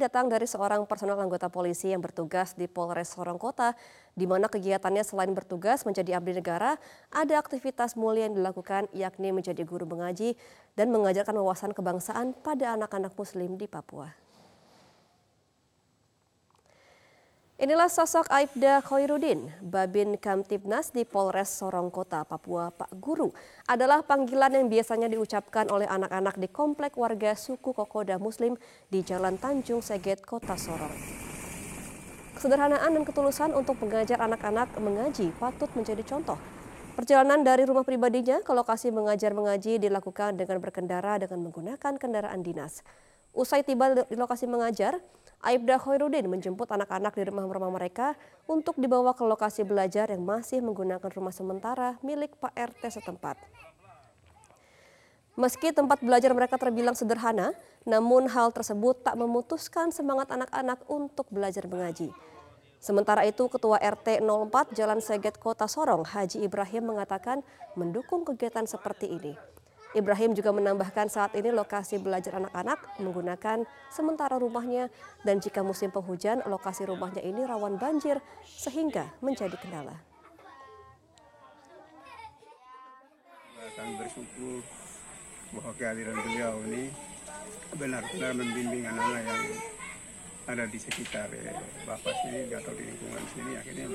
datang dari seorang personel anggota polisi yang bertugas di Polres Sorong Kota, di mana kegiatannya selain bertugas menjadi abdi negara, ada aktivitas mulia yang dilakukan yakni menjadi guru mengaji dan mengajarkan wawasan kebangsaan pada anak-anak muslim di Papua. Inilah sosok Aibda Khairuddin, Babin Kamtibnas di Polres Sorong Kota, Papua. Pak Guru adalah panggilan yang biasanya diucapkan oleh anak-anak di komplek warga suku Kokoda Muslim di Jalan Tanjung Seget, Kota Sorong. Kesederhanaan dan ketulusan untuk mengajar anak-anak mengaji patut menjadi contoh. Perjalanan dari rumah pribadinya ke lokasi mengajar mengaji dilakukan dengan berkendara dengan menggunakan kendaraan dinas. Usai tiba di lokasi mengajar, Aibda Khairuddin menjemput anak-anak di rumah-rumah mereka untuk dibawa ke lokasi belajar yang masih menggunakan rumah sementara milik Pak RT setempat. Meski tempat belajar mereka terbilang sederhana, namun hal tersebut tak memutuskan semangat anak-anak untuk belajar mengaji. Sementara itu, Ketua RT 04 Jalan Seget Kota Sorong, Haji Ibrahim mengatakan mendukung kegiatan seperti ini. Ibrahim juga menambahkan saat ini lokasi belajar anak-anak menggunakan sementara rumahnya dan jika musim penghujan lokasi rumahnya ini rawan banjir sehingga menjadi kendala. Kami bersyukur bahwa kehadiran beliau ini benar-benar membimbing anak-anak yang ada di sekitar eh, Bapak sini atau di lingkungan sini. Akhirnya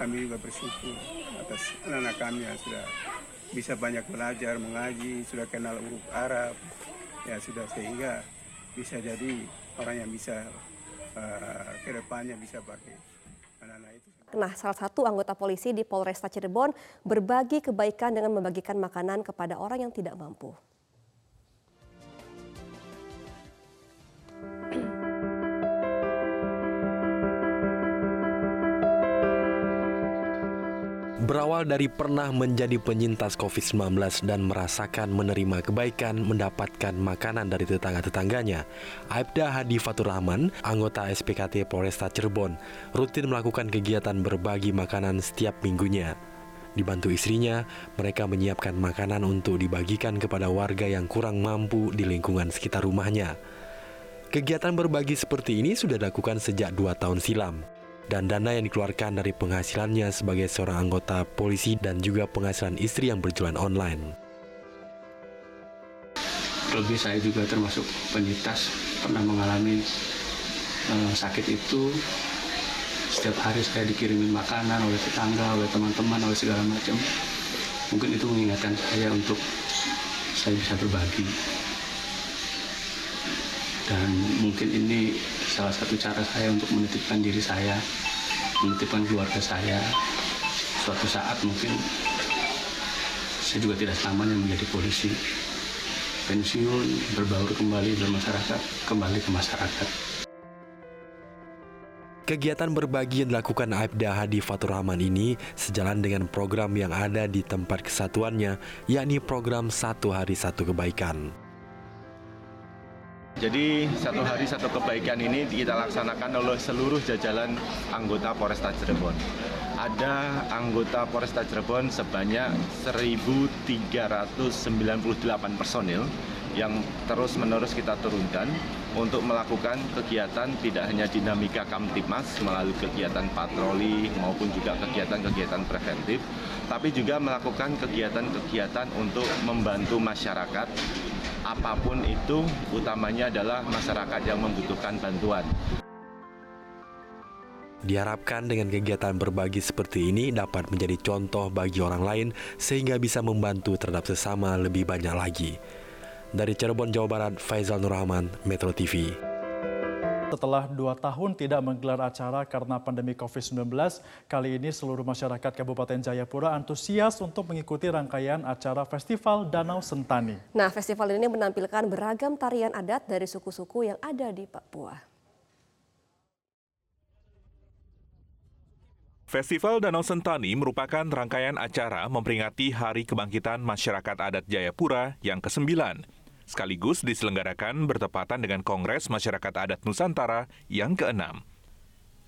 kami juga bersyukur atas anak-anak kami yang sudah bisa banyak belajar mengaji sudah kenal huruf Arab ya sudah sehingga bisa jadi orang yang bisa uh, ke depannya bisa pakai anak-anak itu. Nah, salah satu anggota polisi di Polresta Cirebon berbagi kebaikan dengan membagikan makanan kepada orang yang tidak mampu. Berawal dari pernah menjadi penyintas COVID-19 dan merasakan menerima kebaikan mendapatkan makanan dari tetangga-tetangganya, Aibda Hadi Fatur Rahman, anggota SPKT Polresta Cirebon, rutin melakukan kegiatan berbagi makanan setiap minggunya. Dibantu istrinya, mereka menyiapkan makanan untuk dibagikan kepada warga yang kurang mampu di lingkungan sekitar rumahnya. Kegiatan berbagi seperti ini sudah dilakukan sejak dua tahun silam dan dana yang dikeluarkan dari penghasilannya sebagai seorang anggota polisi dan juga penghasilan istri yang berjualan online. Lebih saya juga termasuk penyintas pernah mengalami uh, sakit itu setiap hari saya dikirimin makanan oleh tetangga, oleh teman-teman, oleh segala macam. Mungkin itu mengingatkan saya untuk saya bisa berbagi. Dan mungkin ini salah satu cara saya untuk menitipkan diri saya, menitipkan keluarga saya. Suatu saat mungkin saya juga tidak selamanya menjadi polisi. Pensiun, berbaur kembali bermasyarakat, kembali ke masyarakat. Kegiatan berbagi yang dilakukan Aibda Hadi Fatur Rahman ini sejalan dengan program yang ada di tempat kesatuannya, yakni program Satu Hari Satu Kebaikan. Jadi satu hari satu kebaikan ini kita laksanakan oleh seluruh jajalan anggota Polresta Cirebon. Ada anggota Polresta Cirebon sebanyak 1.398 personil yang terus-menerus kita turunkan untuk melakukan kegiatan tidak hanya dinamika Kamtipmas melalui kegiatan patroli maupun juga kegiatan-kegiatan preventif, tapi juga melakukan kegiatan-kegiatan untuk membantu masyarakat apa pun itu utamanya adalah masyarakat yang membutuhkan bantuan. Diharapkan dengan kegiatan berbagi seperti ini dapat menjadi contoh bagi orang lain sehingga bisa membantu terhadap sesama lebih banyak lagi. Dari Cirebon, Jawa Barat, Faizal Nurrahman, Metro TV. Setelah dua tahun tidak menggelar acara karena pandemi COVID-19, kali ini seluruh masyarakat Kabupaten Jayapura antusias untuk mengikuti rangkaian acara Festival Danau Sentani. Nah, festival ini menampilkan beragam tarian adat dari suku-suku yang ada di Papua. Festival Danau Sentani merupakan rangkaian acara memperingati Hari Kebangkitan Masyarakat Adat Jayapura yang ke-9 sekaligus diselenggarakan bertepatan dengan Kongres Masyarakat Adat Nusantara yang keenam.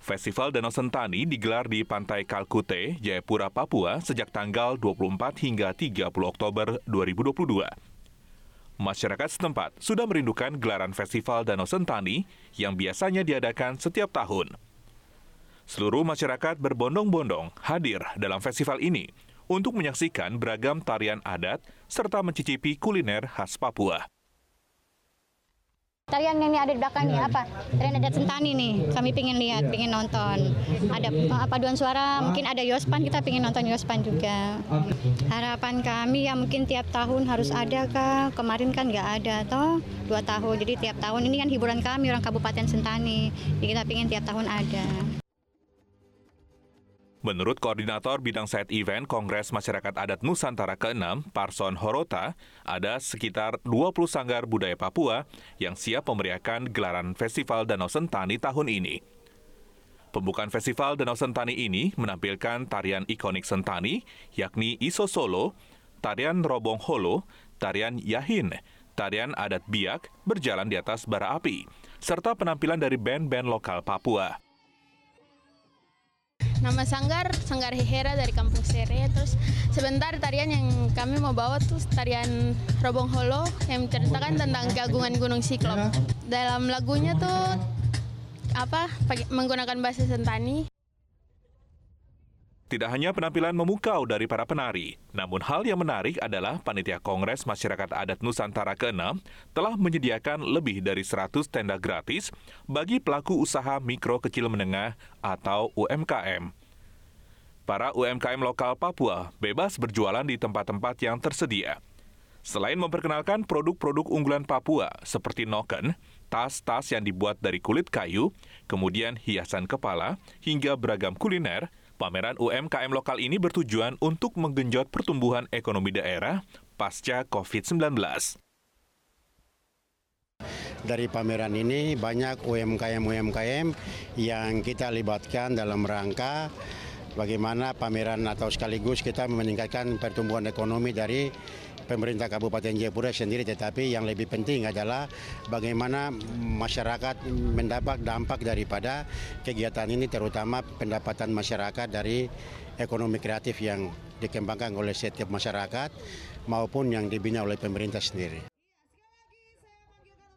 Festival Danau Sentani digelar di Pantai Kalkute, Jayapura, Papua sejak tanggal 24 hingga 30 Oktober 2022. masyarakat setempat sudah merindukan gelaran Festival Danau Sentani yang biasanya diadakan setiap tahun. Seluruh masyarakat berbondong-bondong hadir dalam festival ini untuk menyaksikan beragam tarian adat serta mencicipi kuliner khas Papua. Tarian yang ini ada di belakang nih apa? Tarian adat Sentani nih. Kami pengen lihat, pengen nonton. Ada uh, paduan suara, mungkin ada Yospan, kita pengen nonton Yospan juga. Harapan kami ya mungkin tiap tahun harus ada kah? Kemarin kan nggak ada toh dua tahun. Jadi tiap tahun ini kan hiburan kami orang Kabupaten Sentani. Jadi kita pengen tiap tahun ada. Menurut Koordinator Bidang Side Event Kongres Masyarakat Adat Nusantara ke-6, Parson Horota, ada sekitar 20 sanggar budaya Papua yang siap memeriahkan gelaran Festival Danau Sentani tahun ini. Pembukaan Festival Danau Sentani ini menampilkan tarian ikonik Sentani, yakni Iso Solo, tarian Robong Holo, tarian Yahin, tarian adat Biak berjalan di atas bara api, serta penampilan dari band-band lokal Papua. Nama Sanggar, Sanggar Hehera dari Kampung Sere. Terus sebentar tarian yang kami mau bawa tuh tarian Robong Holo yang menceritakan tentang keagungan Gunung Siklop. Dalam lagunya tuh apa menggunakan bahasa Sentani. Tidak hanya penampilan memukau dari para penari, namun hal yang menarik adalah Panitia Kongres Masyarakat Adat Nusantara ke-6 telah menyediakan lebih dari 100 tenda gratis bagi pelaku usaha mikro kecil menengah atau UMKM. Para UMKM lokal Papua bebas berjualan di tempat-tempat yang tersedia. Selain memperkenalkan produk-produk unggulan Papua seperti noken, tas-tas yang dibuat dari kulit kayu, kemudian hiasan kepala, hingga beragam kuliner, Pameran UMKM lokal ini bertujuan untuk menggenjot pertumbuhan ekonomi daerah pasca COVID-19. Dari pameran ini banyak UMKM-UMKM yang kita libatkan dalam rangka bagaimana pameran atau sekaligus kita meningkatkan pertumbuhan ekonomi dari pemerintah Kabupaten Jayapura sendiri tetapi yang lebih penting adalah bagaimana masyarakat mendapat dampak daripada kegiatan ini terutama pendapatan masyarakat dari ekonomi kreatif yang dikembangkan oleh setiap masyarakat maupun yang dibina oleh pemerintah sendiri.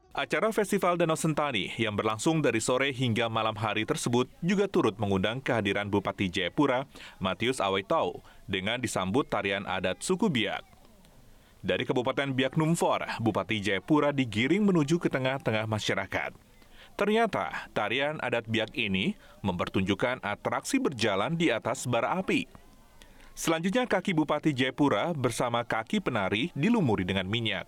Acara Festival Danau Sentani yang berlangsung dari sore hingga malam hari tersebut juga turut mengundang kehadiran Bupati Jayapura, Matius Awaitau, dengan disambut tarian adat suku Biak. Dari Kabupaten Biak Numfor, Bupati Jayapura digiring menuju ke tengah-tengah masyarakat. Ternyata tarian adat Biak ini mempertunjukkan atraksi berjalan di atas bara api. Selanjutnya kaki Bupati Jayapura bersama kaki penari dilumuri dengan minyak.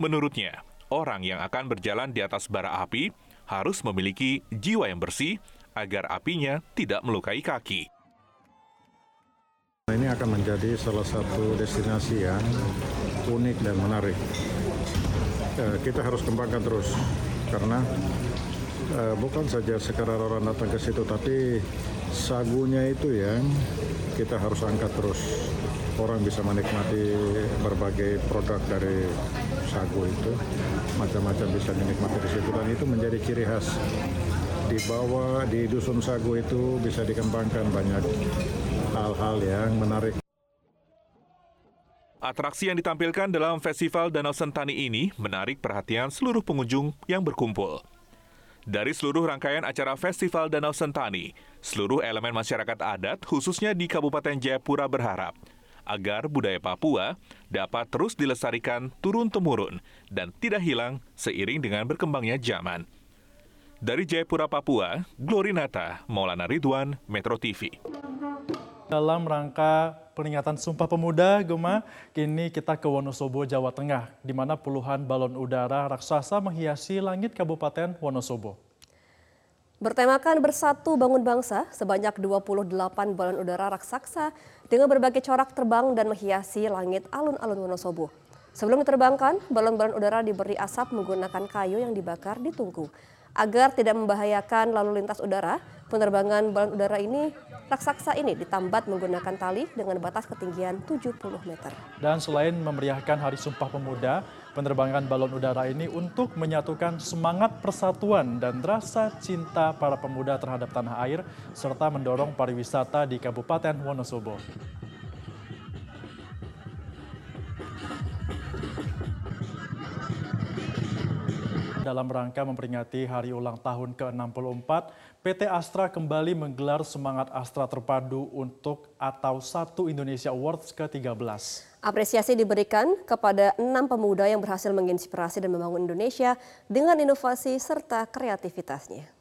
Menurutnya, orang yang akan berjalan di atas bara api harus memiliki jiwa yang bersih agar apinya tidak melukai kaki. Ini akan menjadi salah satu destinasi yang unik dan menarik. Eh, kita harus kembangkan terus karena eh, bukan saja sekedar orang datang ke situ, tapi sagunya itu yang kita harus angkat terus. Orang bisa menikmati berbagai produk dari sagu itu, macam-macam bisa dinikmati di situ dan itu menjadi ciri khas di bawah di dusun sagu itu bisa dikembangkan banyak hal-hal yang menarik. Atraksi yang ditampilkan dalam Festival Danau Sentani ini menarik perhatian seluruh pengunjung yang berkumpul. Dari seluruh rangkaian acara Festival Danau Sentani, seluruh elemen masyarakat adat, khususnya di Kabupaten Jayapura berharap agar budaya Papua dapat terus dilestarikan turun-temurun dan tidak hilang seiring dengan berkembangnya zaman. Dari Jayapura, Papua, Glorinata, Maulana Ridwan, Metro TV dalam rangka peringatan Sumpah Pemuda, Gema, kini kita ke Wonosobo, Jawa Tengah, di mana puluhan balon udara raksasa menghiasi langit Kabupaten Wonosobo. Bertemakan Bersatu Bangun Bangsa, sebanyak 28 balon udara raksasa dengan berbagai corak terbang dan menghiasi langit alun-alun Wonosobo. Sebelum diterbangkan, balon-balon udara diberi asap menggunakan kayu yang dibakar di tungku. Agar tidak membahayakan lalu lintas udara, penerbangan balon udara ini raksasa ini ditambat menggunakan tali dengan batas ketinggian 70 meter. Dan selain memeriahkan Hari Sumpah Pemuda, penerbangan balon udara ini untuk menyatukan semangat persatuan dan rasa cinta para pemuda terhadap tanah air serta mendorong pariwisata di Kabupaten Wonosobo. Dalam rangka memperingati hari ulang tahun ke-64, PT Astra kembali menggelar Semangat Astra Terpadu untuk atau Satu Indonesia Awards ke-13. Apresiasi diberikan kepada enam pemuda yang berhasil menginspirasi dan membangun Indonesia dengan inovasi serta kreativitasnya.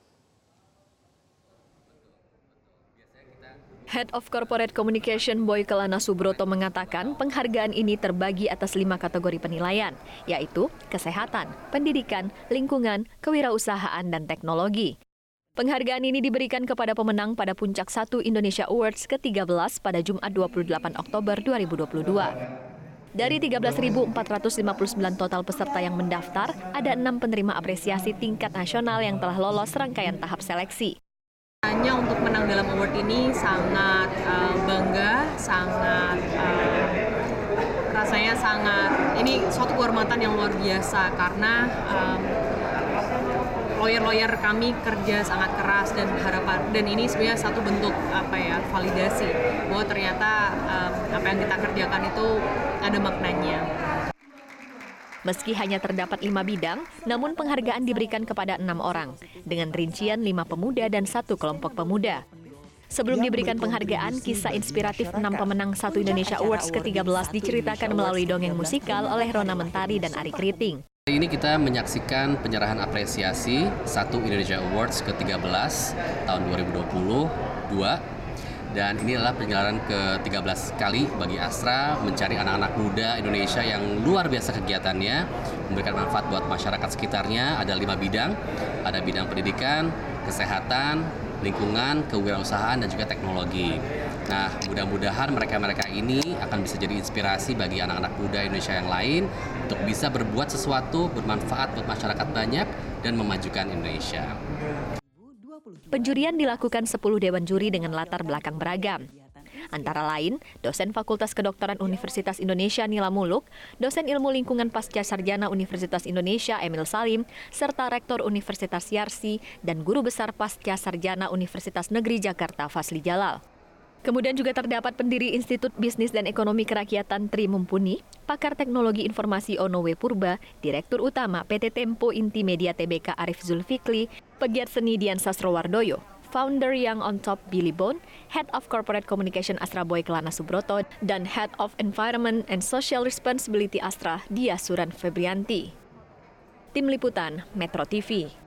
Head of Corporate Communication Boy Kelana Subroto mengatakan penghargaan ini terbagi atas lima kategori penilaian, yaitu kesehatan, pendidikan, lingkungan, kewirausahaan, dan teknologi. Penghargaan ini diberikan kepada pemenang pada Puncak 1 Indonesia Awards ke-13 pada Jumat 28 Oktober 2022. Dari 13.459 total peserta yang mendaftar, ada enam penerima apresiasi tingkat nasional yang telah lolos rangkaian tahap seleksi. Hanya untuk menang dalam award ini sangat uh, bangga, sangat uh, rasanya sangat ini suatu kehormatan yang luar biasa karena um, lawyer-lawyer kami kerja sangat keras dan harapan dan ini sebenarnya satu bentuk apa ya validasi bahwa ternyata um, apa yang kita kerjakan itu ada maknanya. Meski hanya terdapat lima bidang, namun penghargaan diberikan kepada enam orang, dengan rincian lima pemuda dan satu kelompok pemuda. Sebelum diberikan penghargaan, kisah inspiratif enam pemenang Satu Indonesia Awards ke-13 diceritakan melalui dongeng musikal oleh Rona Mentari dan Ari Kriting. Hari ini kita menyaksikan penyerahan apresiasi Satu Indonesia Awards ke-13 tahun 2022 dan ini adalah penyelenggaraan ke-13 kali bagi Astra mencari anak-anak muda Indonesia yang luar biasa kegiatannya memberikan manfaat buat masyarakat sekitarnya. Ada lima bidang ada bidang pendidikan kesehatan lingkungan kewirausahaan dan juga teknologi. Nah mudah-mudahan mereka-mereka ini akan bisa jadi inspirasi bagi anak-anak muda Indonesia yang lain untuk bisa berbuat sesuatu bermanfaat buat masyarakat banyak dan memajukan Indonesia Penjurian dilakukan 10 dewan juri dengan latar belakang beragam. Antara lain, dosen Fakultas Kedokteran Universitas Indonesia Nila Muluk, dosen Ilmu Lingkungan Pasca Sarjana Universitas Indonesia Emil Salim, serta Rektor Universitas Yarsi dan Guru Besar Pasca Sarjana Universitas Negeri Jakarta Fasli Jalal. Kemudian juga terdapat pendiri Institut Bisnis dan Ekonomi Kerakyatan Tri Mumpuni, pakar teknologi informasi Onowe Purba, Direktur Utama PT Tempo Inti Media Tbk Arif Zulfikli, pegiat seni Dian Sastrowardoyo, founder Young on Top Billy Bone, Head of Corporate Communication Astra Boy Kelana Subroto, dan Head of Environment and Social Responsibility Astra Dia Suran Febrianti. Tim Liputan, Metro TV.